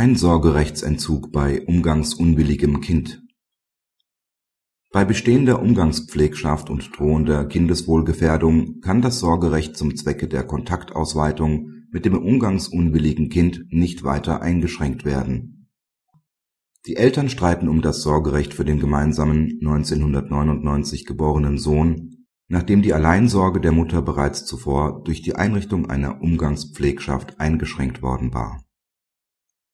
Kein Sorgerechtsentzug bei umgangsunwilligem Kind. Bei bestehender Umgangspflegschaft und drohender Kindeswohlgefährdung kann das Sorgerecht zum Zwecke der Kontaktausweitung mit dem umgangsunwilligen Kind nicht weiter eingeschränkt werden. Die Eltern streiten um das Sorgerecht für den gemeinsamen 1999 geborenen Sohn, nachdem die Alleinsorge der Mutter bereits zuvor durch die Einrichtung einer Umgangspflegschaft eingeschränkt worden war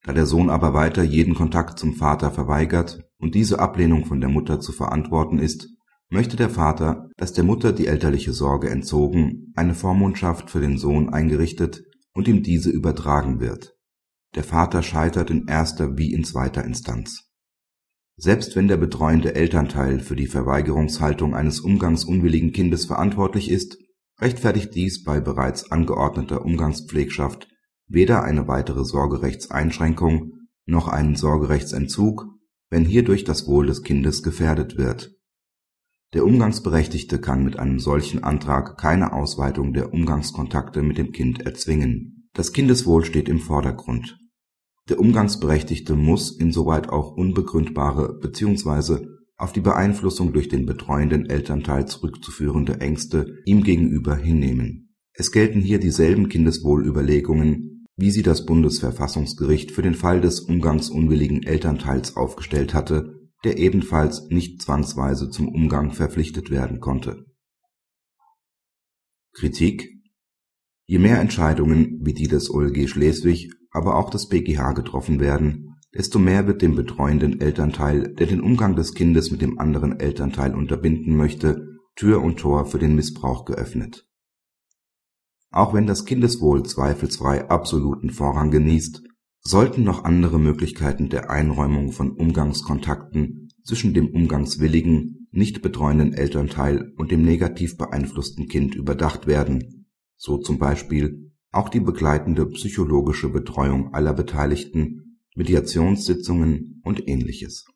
da der Sohn aber weiter jeden Kontakt zum Vater verweigert und diese Ablehnung von der Mutter zu verantworten ist, möchte der Vater, dass der Mutter die elterliche Sorge entzogen, eine Vormundschaft für den Sohn eingerichtet und ihm diese übertragen wird. Der Vater scheitert in erster wie in zweiter Instanz. Selbst wenn der betreuende Elternteil für die Verweigerungshaltung eines umgangsunwilligen Kindes verantwortlich ist, rechtfertigt dies bei bereits angeordneter Umgangspflegschaft weder eine weitere Sorgerechtseinschränkung noch einen Sorgerechtsentzug, wenn hierdurch das Wohl des Kindes gefährdet wird. Der Umgangsberechtigte kann mit einem solchen Antrag keine Ausweitung der Umgangskontakte mit dem Kind erzwingen. Das Kindeswohl steht im Vordergrund. Der Umgangsberechtigte muss insoweit auch unbegründbare bzw. auf die Beeinflussung durch den betreuenden Elternteil zurückzuführende Ängste ihm gegenüber hinnehmen. Es gelten hier dieselben Kindeswohlüberlegungen wie sie das Bundesverfassungsgericht für den Fall des umgangsunwilligen Elternteils aufgestellt hatte, der ebenfalls nicht zwangsweise zum Umgang verpflichtet werden konnte. Kritik Je mehr Entscheidungen wie die des OLG Schleswig, aber auch des BGH getroffen werden, desto mehr wird dem betreuenden Elternteil, der den Umgang des Kindes mit dem anderen Elternteil unterbinden möchte, Tür und Tor für den Missbrauch geöffnet auch wenn das Kindeswohl zweifelsfrei absoluten Vorrang genießt, sollten noch andere Möglichkeiten der Einräumung von Umgangskontakten zwischen dem umgangswilligen, nicht betreuenden Elternteil und dem negativ beeinflussten Kind überdacht werden, so zum Beispiel auch die begleitende psychologische Betreuung aller Beteiligten, Mediationssitzungen und ähnliches